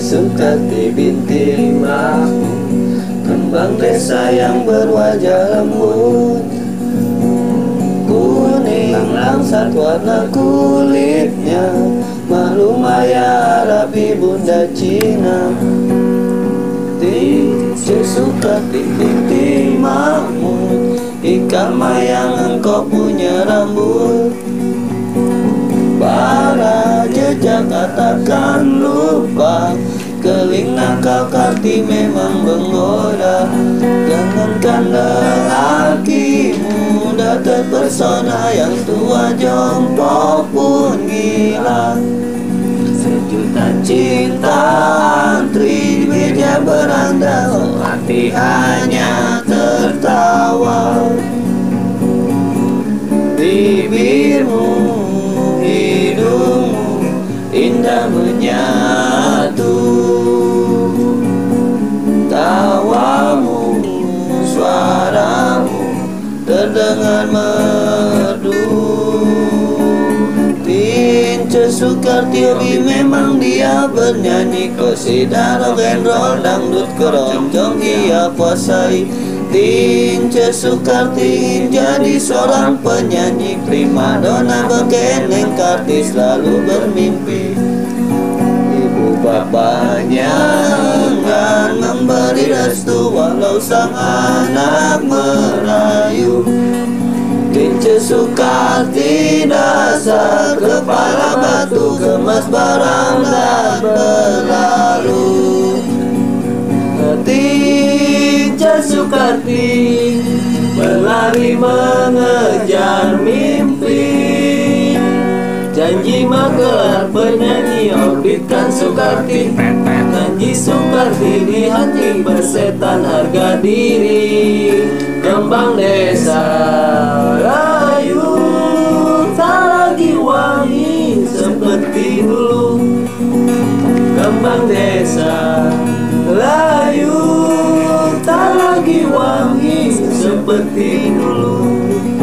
Sukati binti Mahmud Kembang desa yang berwajah lembut. Kuning langsat warna kulitnya Malu maya Arabi bunda Cina. Di Sukati binti Mahmud Ikan mayang engkau punya rambut jejak katakan lupa Kelingan kau karti memang menggoda. Jangankan lelaki muda terpesona Yang tua jompo pun gila. Sejuta cinta antri meja berandal Hati hanya tertawa. Bibirmu, hidungmu indah menyatu. Tawamu, suaramu terdengar merdu. Tince Sukartiobi memang dia bernyanyi. Kosida rock and roll dangdut keroncong ia puasai Tince Sukarti jadi seorang penyanyi. Primadona berkeneng karti selalu bermimpi Bapaknya enggan memberi restu Walau sang anak merayu. Tince Sukarti dasar kepala batu Kemas barang dan berlalu. Tince Sukarti Berlari mengejar mimpi Janji menggelar penyanyi orbitkan Sukarti Janji Sukarti di hati bersetan harga diri. Kembang desa layu Tak lagi wangi seperti dulu. Kembang desa layu Tak lagi wangi seperti dulu